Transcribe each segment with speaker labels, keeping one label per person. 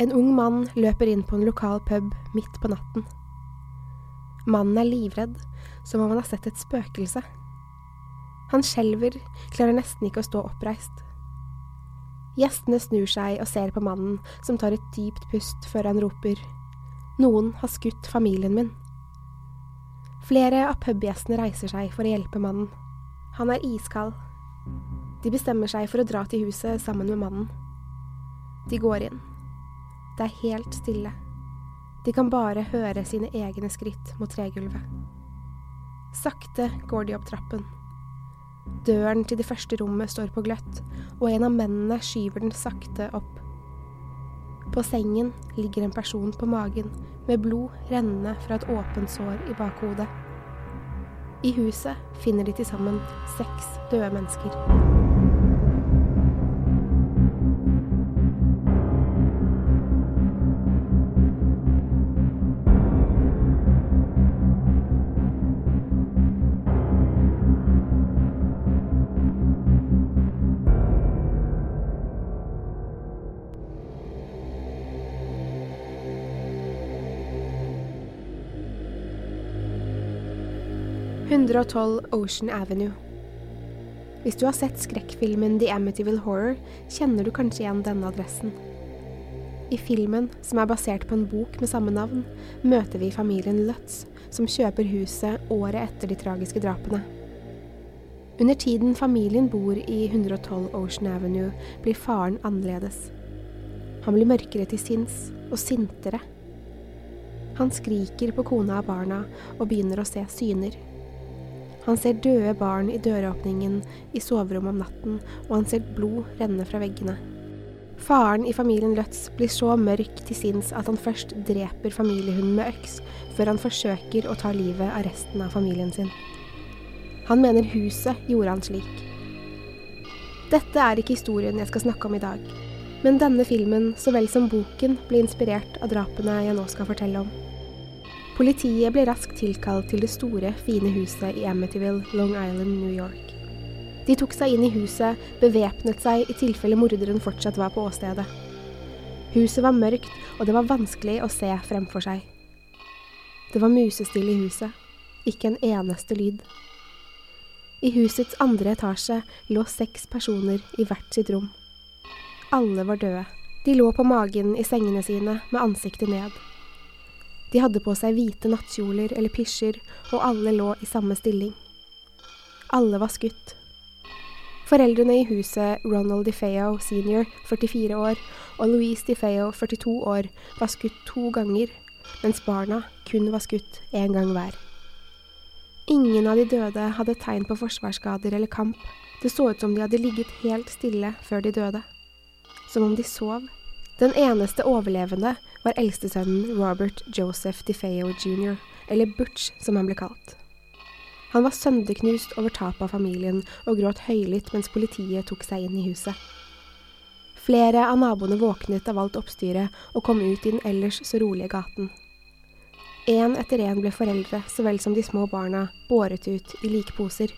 Speaker 1: En ung mann løper inn på en lokal pub midt på natten. Mannen er livredd, som om han har sett et spøkelse. Han skjelver, klarer nesten ikke å stå oppreist. Gjestene snur seg og ser på mannen, som tar et dypt pust før han roper Noen har skutt familien min. Flere av pubgjestene reiser seg for å hjelpe mannen. Han er iskald. De bestemmer seg for å dra til huset sammen med mannen. De går inn. Det er helt stille. De kan bare høre sine egne skritt mot tregulvet. Sakte går de opp trappen. Døren til det første rommet står på gløtt, og en av mennene skyver den sakte opp. På sengen ligger en person på magen, med blod rennende fra et åpent sår i bakhodet. I huset finner de til sammen seks døde mennesker. «112 Ocean Avenue. Hvis du har sett skrekkfilmen The Amityville Horror, kjenner du kanskje igjen denne adressen. I filmen, som er basert på en bok med samme navn, møter vi familien Lutz, som kjøper huset året etter de tragiske drapene. Under tiden familien bor i 112 Ocean Avenue, blir faren annerledes. Han blir mørkere til sinns og sintere. Han skriker på kona og barna og begynner å se syner. Han ser døde barn i døråpningen i soverommet om natten, og han ser blod renne fra veggene. Faren i familien Lutz blir så mørk til sinns at han først dreper familiehunden med øks, før han forsøker å ta livet av resten av familien sin. Han mener huset gjorde han slik. Dette er ikke historien jeg skal snakke om i dag, men denne filmen så vel som boken ble inspirert av drapene jeg nå skal fortelle om. Politiet ble raskt tilkalt til det store, fine huset i Amityville, Long Island, New York. De tok seg inn i huset, bevæpnet seg i tilfelle morderen fortsatt var på åstedet. Huset var mørkt, og det var vanskelig å se fremfor seg. Det var musestille i huset, ikke en eneste lyd. I husets andre etasje lå seks personer i hvert sitt rom. Alle var døde. De lå på magen i sengene sine med ansiktet ned. De hadde på seg hvite nattkjoler eller pysjer, og alle lå i samme stilling. Alle var skutt. Foreldrene i huset, Ronald DeFeo senior, 44 år, og Louise DeFeo, 42 år, var skutt to ganger, mens barna kun var skutt én gang hver. Ingen av de døde hadde tegn på forsvarsskader eller kamp. Det så ut som de hadde ligget helt stille før de døde. Som om de sov. Den eneste overlevende var eldstesønnen Robert Joseph DeFeo jr., eller Butch som han ble kalt. Han var sønderknust over tapet av familien og gråt høylytt mens politiet tok seg inn i huset. Flere av naboene våknet av alt oppstyret og kom ut i den ellers så rolige gaten. Én etter én ble foreldre så vel som de små barna båret ut i likposer.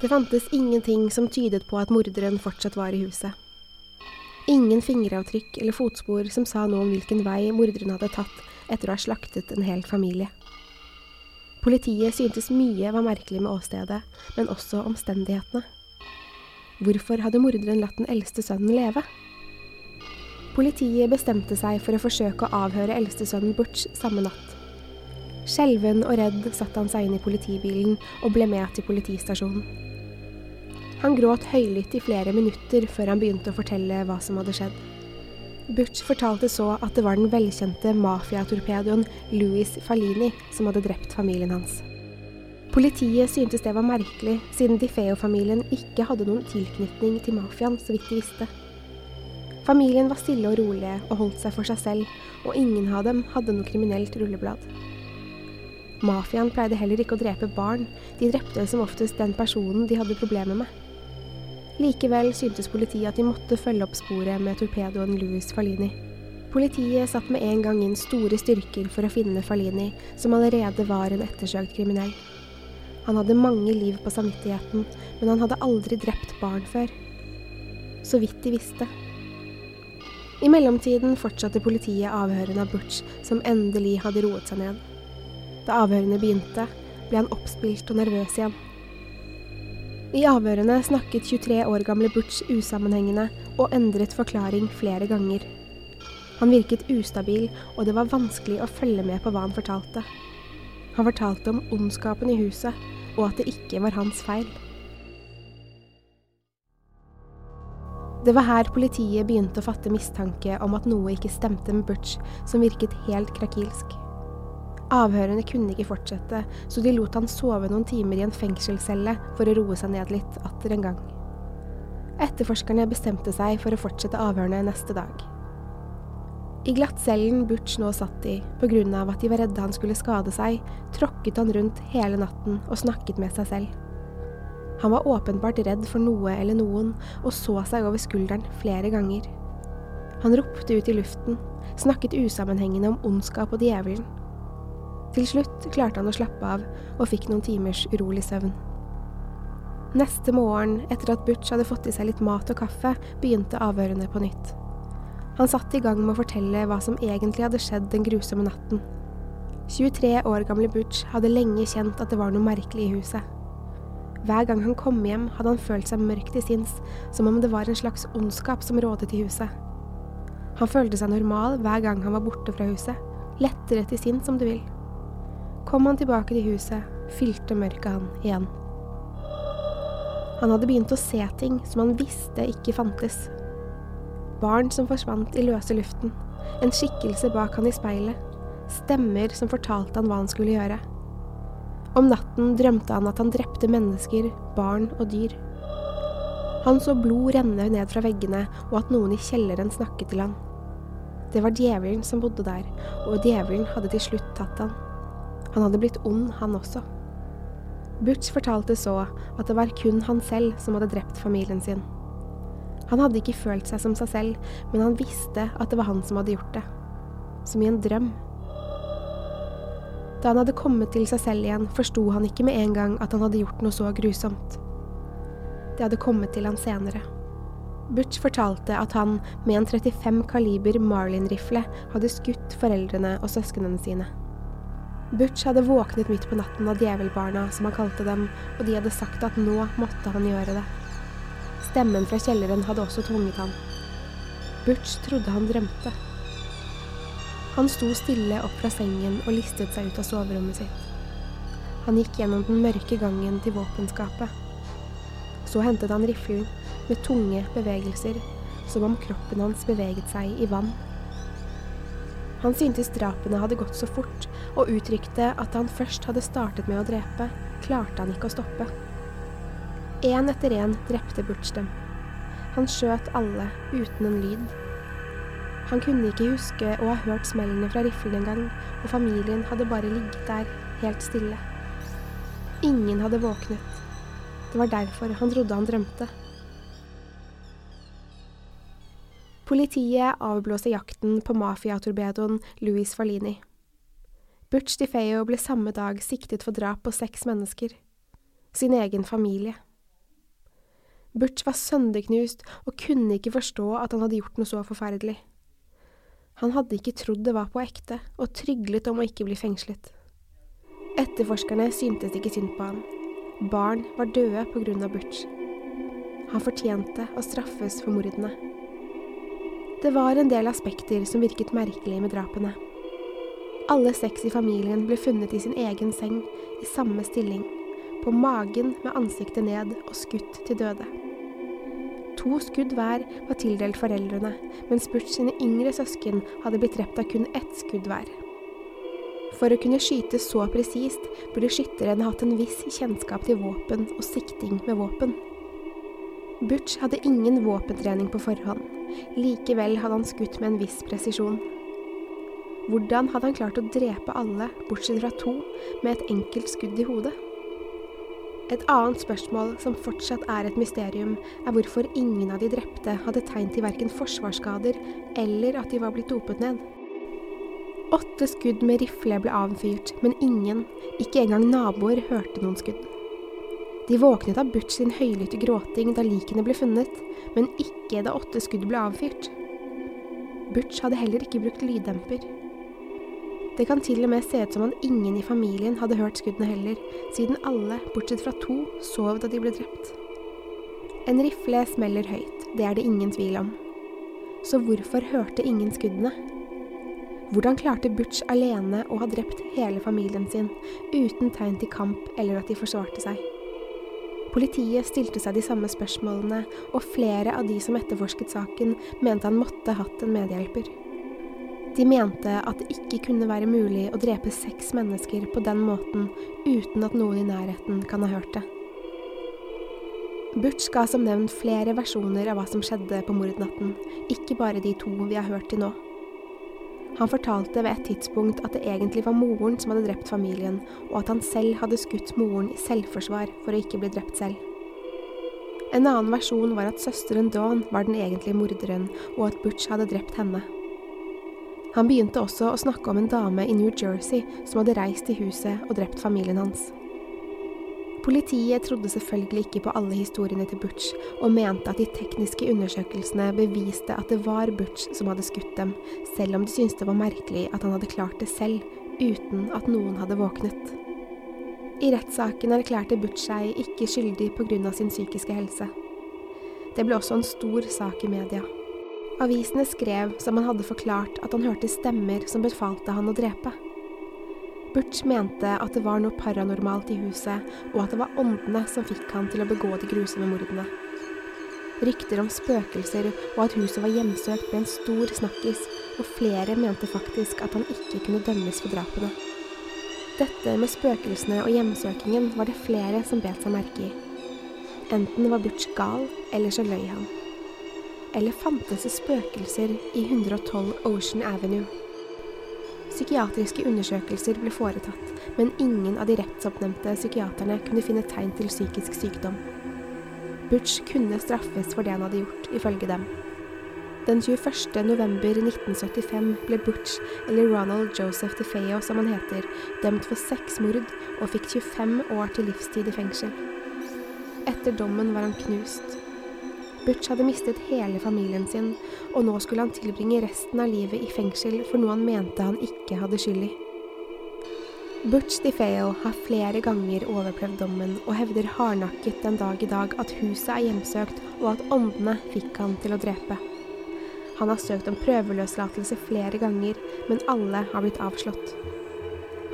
Speaker 1: Det fantes ingenting som tydet på at morderen fortsatt var i huset. Ingen fingeravtrykk eller fotspor som sa noe om hvilken vei morderen hadde tatt etter å ha slaktet en hel familie. Politiet syntes mye var merkelig med åstedet, men også omstendighetene. Hvorfor hadde morderen latt den eldste sønnen leve? Politiet bestemte seg for å forsøke å avhøre eldstesønnen Butch samme natt. Skjelven og redd satte han seg inn i politibilen og ble med til politistasjonen. Han gråt høylytt i flere minutter før han begynte å fortelle hva som hadde skjedd. Butch fortalte så at det var den velkjente mafiatorpedoen Louis Falini som hadde drept familien hans. Politiet syntes det var merkelig, siden DiFeo-familien ikke hadde noen tilknytning til mafiaen, så vidt de visste. Familien var stille og rolige og holdt seg for seg selv, og ingen av dem hadde noe kriminelt rulleblad. Mafiaen pleide heller ikke å drepe barn, de drepte som oftest den personen de hadde problemer med. Likevel syntes politiet at de måtte følge opp sporet med torpedoen Louis Falini. Politiet satt med en gang inn store styrker for å finne Falini, som allerede var en ettersøkt kriminell. Han hadde mange liv på samvittigheten, men han hadde aldri drept barn før. Så vidt de visste. I mellomtiden fortsatte politiet avhørene av Butch, som endelig hadde roet seg ned. Da avhørene begynte, ble han oppspilt og nervøs igjen. I avhørene snakket 23 år gamle Butch usammenhengende og endret forklaring flere ganger. Han virket ustabil, og det var vanskelig å følge med på hva han fortalte. Han fortalte om ondskapen i huset, og at det ikke var hans feil. Det var her politiet begynte å fatte mistanke om at noe ikke stemte med Butch, som virket helt krakilsk. Avhørene kunne ikke fortsette, så de lot han sove noen timer i en fengselscelle for å roe seg ned litt atter en gang. Etterforskerne bestemte seg for å fortsette avhørene neste dag. I glattcellen Butch nå satt i, av at de var redde han skulle skade seg, tråkket han rundt hele natten og snakket med seg selv. Han var åpenbart redd for noe eller noen, og så seg over skulderen flere ganger. Han ropte ut i luften, snakket usammenhengende om ondskap og djevelen. Til slutt klarte han å slappe av, og fikk noen timers urolig søvn. Neste morgen, etter at Butch hadde fått i seg litt mat og kaffe, begynte avhørene på nytt. Han satte i gang med å fortelle hva som egentlig hadde skjedd den grusomme natten. 23 år gamle Butch hadde lenge kjent at det var noe merkelig i huset. Hver gang han kom hjem, hadde han følt seg mørk til sinns, som om det var en slags ondskap som rådet i huset. Han følte seg normal hver gang han var borte fra huset, lettere til sinns om du vil. Kom han tilbake til huset, fylte mørket han igjen. Han hadde begynt å se ting som han visste ikke fantes. Barn som forsvant i løse luften, en skikkelse bak han i speilet, stemmer som fortalte han hva han skulle gjøre. Om natten drømte han at han drepte mennesker, barn og dyr. Han så blod renne ned fra veggene, og at noen i kjelleren snakket til han. Det var djevelen som bodde der, og djevelen hadde til slutt tatt han. Han hadde blitt ond, han også. Butch fortalte så at det var kun han selv som hadde drept familien sin. Han hadde ikke følt seg som seg selv, men han visste at det var han som hadde gjort det. Som i en drøm. Da han hadde kommet til seg selv igjen, forsto han ikke med en gang at han hadde gjort noe så grusomt. Det hadde kommet til han senere. Butch fortalte at han med en 35 kaliber Marlin-rifle hadde skutt foreldrene og søsknene sine. Butch hadde våknet midt på natten av djevelbarna, som han kalte dem, og de hadde sagt at nå måtte han gjøre det. Stemmen fra kjelleren hadde også tvunget ham. Butch trodde han drømte. Han sto stille opp fra sengen og listet seg ut av soverommet sitt. Han gikk gjennom den mørke gangen til våpenskapet. Så hentet han riflen med tunge bevegelser, som om kroppen hans beveget seg i vann. Han syntes drapene hadde gått så fort, og uttrykte at da han først hadde startet med å drepe, klarte han ikke å stoppe. Én etter én drepte Butch dem. Han skjøt alle uten en lyd. Han kunne ikke huske å ha hørt smellene fra riflen engang, og familien hadde bare ligget der, helt stille. Ingen hadde våknet. Det var derfor han trodde han drømte. Politiet avblåser jakten på mafiatorpedoen Louis Falini. Butch DiFeo ble samme dag siktet for drap på seks mennesker. Sin egen familie. Butch var sønderknust og kunne ikke forstå at han hadde gjort noe så forferdelig. Han hadde ikke trodd det var på ekte, og tryglet om å ikke bli fengslet. Etterforskerne syntes ikke synd på han. Barn var døde av Butch. Han fortjente å straffes for mordene. Det var en del aspekter som virket merkelig med drapene. Alle seks i familien ble funnet i sin egen seng, i samme stilling, på magen med ansiktet ned og skutt til døde. To skudd hver var tildelt foreldrene, mens Butch sine yngre søsken hadde blitt drept av kun ett skudd hver. For å kunne skyte så presist burde skytteren hatt en viss kjennskap til våpen og sikting med våpen. Butch hadde ingen våpentrening på forhånd, likevel hadde han skutt med en viss presisjon. Hvordan hadde han klart å drepe alle, bortsett fra to, med et enkelt skudd i hodet? Et annet spørsmål som fortsatt er et mysterium, er hvorfor ingen av de drepte hadde tegn til verken forsvarsskader eller at de var blitt dopet ned. Åtte skudd med rifle ble avfyrt, men ingen, ikke engang naboer, hørte noen skudd. De våknet av Butch sin høylytte gråting da likene ble funnet, men ikke da åtte skudd ble avfyrt. Butch hadde heller ikke brukt lyddemper. Det kan til og med se ut som om ingen i familien hadde hørt skuddene heller, siden alle, bortsett fra to, sov da de ble drept. En rifle smeller høyt, det er det ingen tvil om. Så hvorfor hørte ingen skuddene? Hvordan klarte Butch alene å ha drept hele familien sin, uten tegn til kamp eller at de forsvarte seg? Politiet stilte seg de samme spørsmålene, og flere av de som etterforsket saken, mente han måtte hatt en medhjelper. De mente at det ikke kunne være mulig å drepe seks mennesker på den måten uten at noen i nærheten kan ha hørt det. Butch ga som nevnt flere versjoner av hva som skjedde på mordnatten, ikke bare de to vi har hørt til nå. Han fortalte ved et tidspunkt at det egentlig var moren som hadde drept familien, og at han selv hadde skutt moren i selvforsvar for å ikke bli drept selv. En annen versjon var at søsteren Dawn var den egentlige morderen, og at Butch hadde drept henne. Han begynte også å snakke om en dame i New Jersey som hadde reist til huset og drept familien hans. Politiet trodde selvfølgelig ikke på alle historiene til Butch, og mente at de tekniske undersøkelsene beviste at det var Butch som hadde skutt dem, selv om de syntes det var merkelig at han hadde klart det selv, uten at noen hadde våknet. I rettssaken erklærte Butch seg ikke skyldig pga. sin psykiske helse. Det ble også en stor sak i media. Avisene skrev som han hadde forklart at han hørte stemmer som befalte han å drepe. Butch mente at det var noe paranormalt i huset, og at det var åndene som fikk han til å begå de grusomme mordene. Rykter om spøkelser og at huset var hjemsøkt ble en stor snakkis, og flere mente faktisk at han ikke kunne dømmes for drapene. Dette med spøkelsene og hjemsøkingen var det flere som bet seg merke i. Enten var Butch gal, eller så løy han eller fantes det spøkelser i 112 Ocean Avenue? Psykiatriske undersøkelser ble foretatt, men ingen av de rettsoppnevnte psykiaterne kunne finne tegn til psykisk sykdom. Butch kunne straffes for det han hadde gjort, ifølge dem. Den 21. november 1975 ble Butch, eller Ronald Joseph DeFeo som han heter, dømt for seks mord og fikk 25 år til livstid i fengsel. Etter dommen var han knust, Butch hadde mistet hele familien sin, og nå skulle han tilbringe resten av livet i fengsel for noe han mente han ikke hadde skyld i. Butch DiFeo har flere ganger overprøvd dommen, og hevder hardnakket den dag i dag at huset er hjemsøkt, og at åndene fikk han til å drepe. Han har søkt om prøveløslatelse flere ganger, men alle har blitt avslått.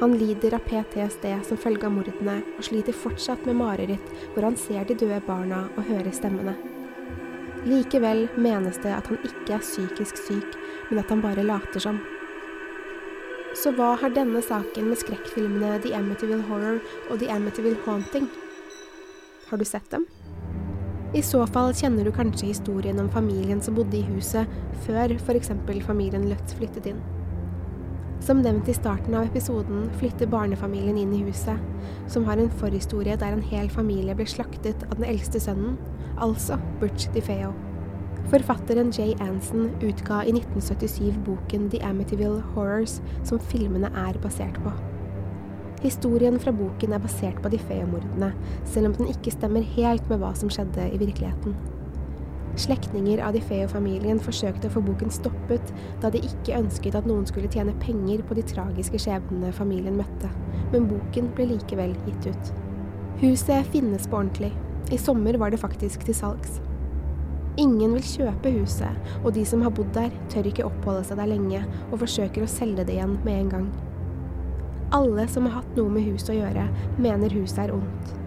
Speaker 1: Han lider av PTSD som følge av mordene, og sliter fortsatt med mareritt hvor han ser de døde barna og hører stemmene. Likevel menes det at han ikke er psykisk syk, men at han bare later som. Så hva har denne saken med skrekkfilmene The Amityville Horror og The Amityville Haunting? Har du sett dem? I så fall kjenner du kanskje historien om familien som bodde i huset før f.eks. familien Lutz flyttet inn. Som nevnt i starten av episoden flytter barnefamilien inn i huset, som har en forhistorie der en hel familie ble slaktet av den eldste sønnen, altså Butch DeFeo. Forfatteren Jay Anson utga i 1977 boken The Amityville Horrors, som filmene er basert på. Historien fra boken er basert på de Feo-mordene, selv om den ikke stemmer helt med hva som skjedde i virkeligheten. Slektninger av de Feo-familien forsøkte å få boken stoppet, da de ikke ønsket at noen skulle tjene penger på de tragiske skjebnene familien møtte, men boken ble likevel gitt ut. Huset finnes på ordentlig. I sommer var det faktisk til salgs. Ingen vil kjøpe huset, og de som har bodd der, tør ikke oppholde seg der lenge, og forsøker å selge det igjen med en gang. Alle som har hatt noe med huset å gjøre, mener huset er ondt.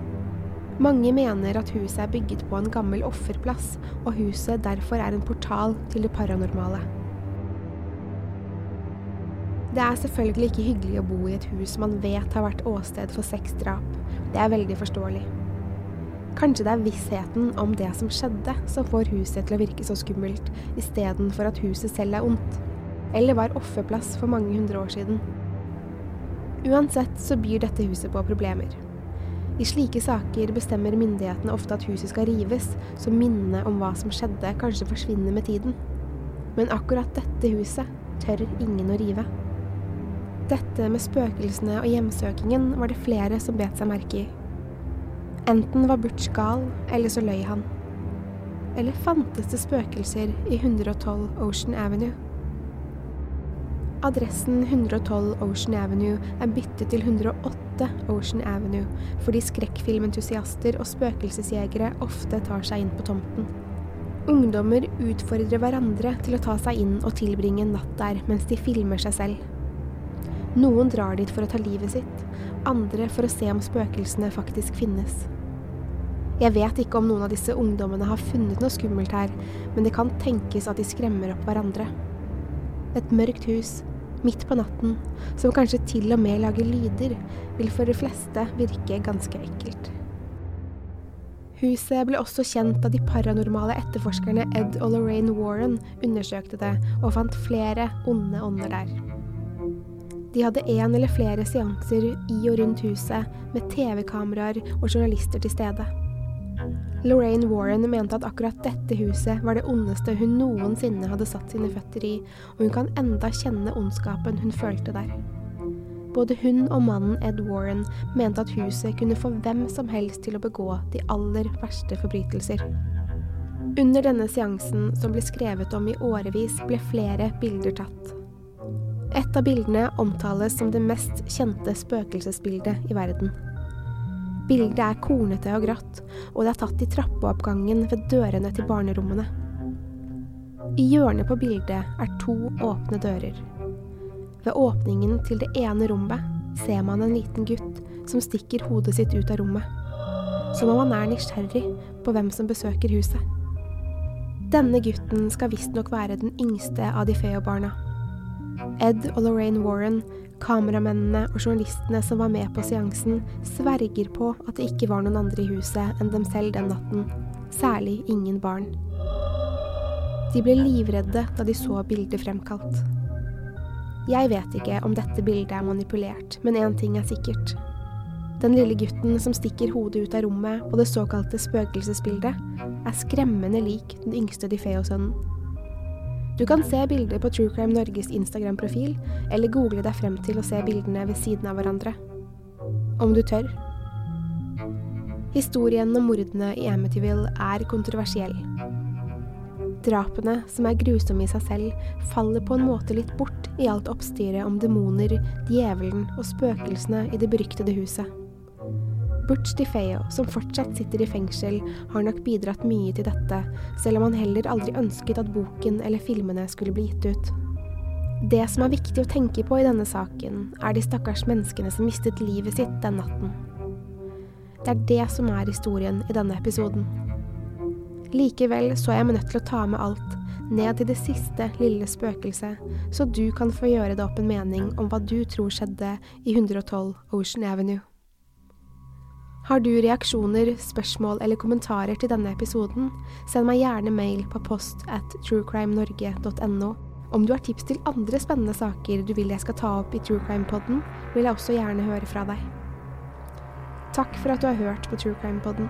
Speaker 1: Mange mener at huset er bygget på en gammel offerplass, og huset derfor er en portal til det paranormale. Det er selvfølgelig ikke hyggelig å bo i et hus man vet har vært åsted for sexdrap. Det er veldig forståelig. Kanskje det er vissheten om det som skjedde, som får huset til å virke så skummelt, istedenfor at huset selv er ondt. Eller var offerplass for mange hundre år siden. Uansett så byr dette huset på problemer. I slike saker bestemmer myndighetene ofte at huset skal rives, så minnene om hva som skjedde, kanskje forsvinner med tiden. Men akkurat dette huset tør ingen å rive. Dette med spøkelsene og hjemsøkingen var det flere som bet seg merke i. Enten var Butch gal, eller så løy han. Eller fantes det spøkelser i 112 Ocean Avenue? Adressen 112 Ocean Avenue er byttet til 108 Ocean Avenue fordi skrekkfilmentusiaster og spøkelsesjegere ofte tar seg inn på tomten. Ungdommer utfordrer hverandre til å ta seg inn og tilbringe en natt der mens de filmer seg selv. Noen drar dit for å ta livet sitt, andre for å se om spøkelsene faktisk finnes. Jeg vet ikke om noen av disse ungdommene har funnet noe skummelt her, men det kan tenkes at de skremmer opp hverandre. Et mørkt hus, midt på natten, som kanskje til og med lager lyder, vil for de fleste virke ganske ekkelt. Huset ble også kjent da de paranormale etterforskerne Ed og Lorraine Warren undersøkte det og fant flere onde ånder der. De hadde én eller flere seanser i og rundt huset, med TV-kameraer og journalister til stede. Lorraine Warren mente at akkurat dette huset var det ondeste hun noensinne hadde satt sine føtter i, og hun kan enda kjenne ondskapen hun følte der. Både hun og mannen Ed Warren mente at huset kunne få hvem som helst til å begå de aller verste forbrytelser. Under denne seansen, som ble skrevet om i årevis, ble flere bilder tatt. Et av bildene omtales som det mest kjente spøkelsesbildet i verden. Bildet er kornete og grått, og det er tatt i trappeoppgangen ved dørene til barnerommene. I hjørnet på bildet er to åpne dører. Ved åpningen til det ene rommet ser man en liten gutt som stikker hodet sitt ut av rommet. Som om han er nysgjerrig på hvem som besøker huset. Denne gutten skal visstnok være den yngste av de Feo-barna. Ed og Lorraine Warren Kameramennene og journalistene som var med på seansen, sverger på at det ikke var noen andre i huset enn dem selv den natten, særlig ingen barn. De ble livredde da de så bildet fremkalt. Jeg vet ikke om dette bildet er manipulert, men én ting er sikkert. Den lille gutten som stikker hodet ut av rommet på det såkalte spøkelsesbildet, er skremmende lik den yngste Difeo-sønnen. Du kan se bilder på True Crime Norges Instagram-profil, eller google deg frem til å se bildene ved siden av hverandre. Om du tør. Historien om mordene i Amityville er kontroversiell. Drapene, som er grusomme i seg selv, faller på en måte litt bort i alt oppstyret om demoner, djevelen og spøkelsene i det beryktede huset. Butch DeFeo, som fortsatt sitter i fengsel, har nok bidratt mye til dette, selv om han heller aldri ønsket at boken eller filmene skulle bli gitt ut. Det som er viktig å tenke på i denne saken, er de stakkars menneskene som mistet livet sitt den natten. Det er det som er historien i denne episoden. Likevel så jeg meg nødt til å ta med alt, ned til det siste lille spøkelset, så du kan få gjøre deg opp en mening om hva du tror skjedde i 112 Ocean Avenue. Har du reaksjoner, spørsmål eller kommentarer til denne episoden, send meg gjerne mail på post at truecrimenorge.no. Om du har tips til andre spennende saker du vil jeg skal ta opp i True Crime-podden, vil jeg også gjerne høre fra deg. Takk for at du har hørt på True Crime-podden.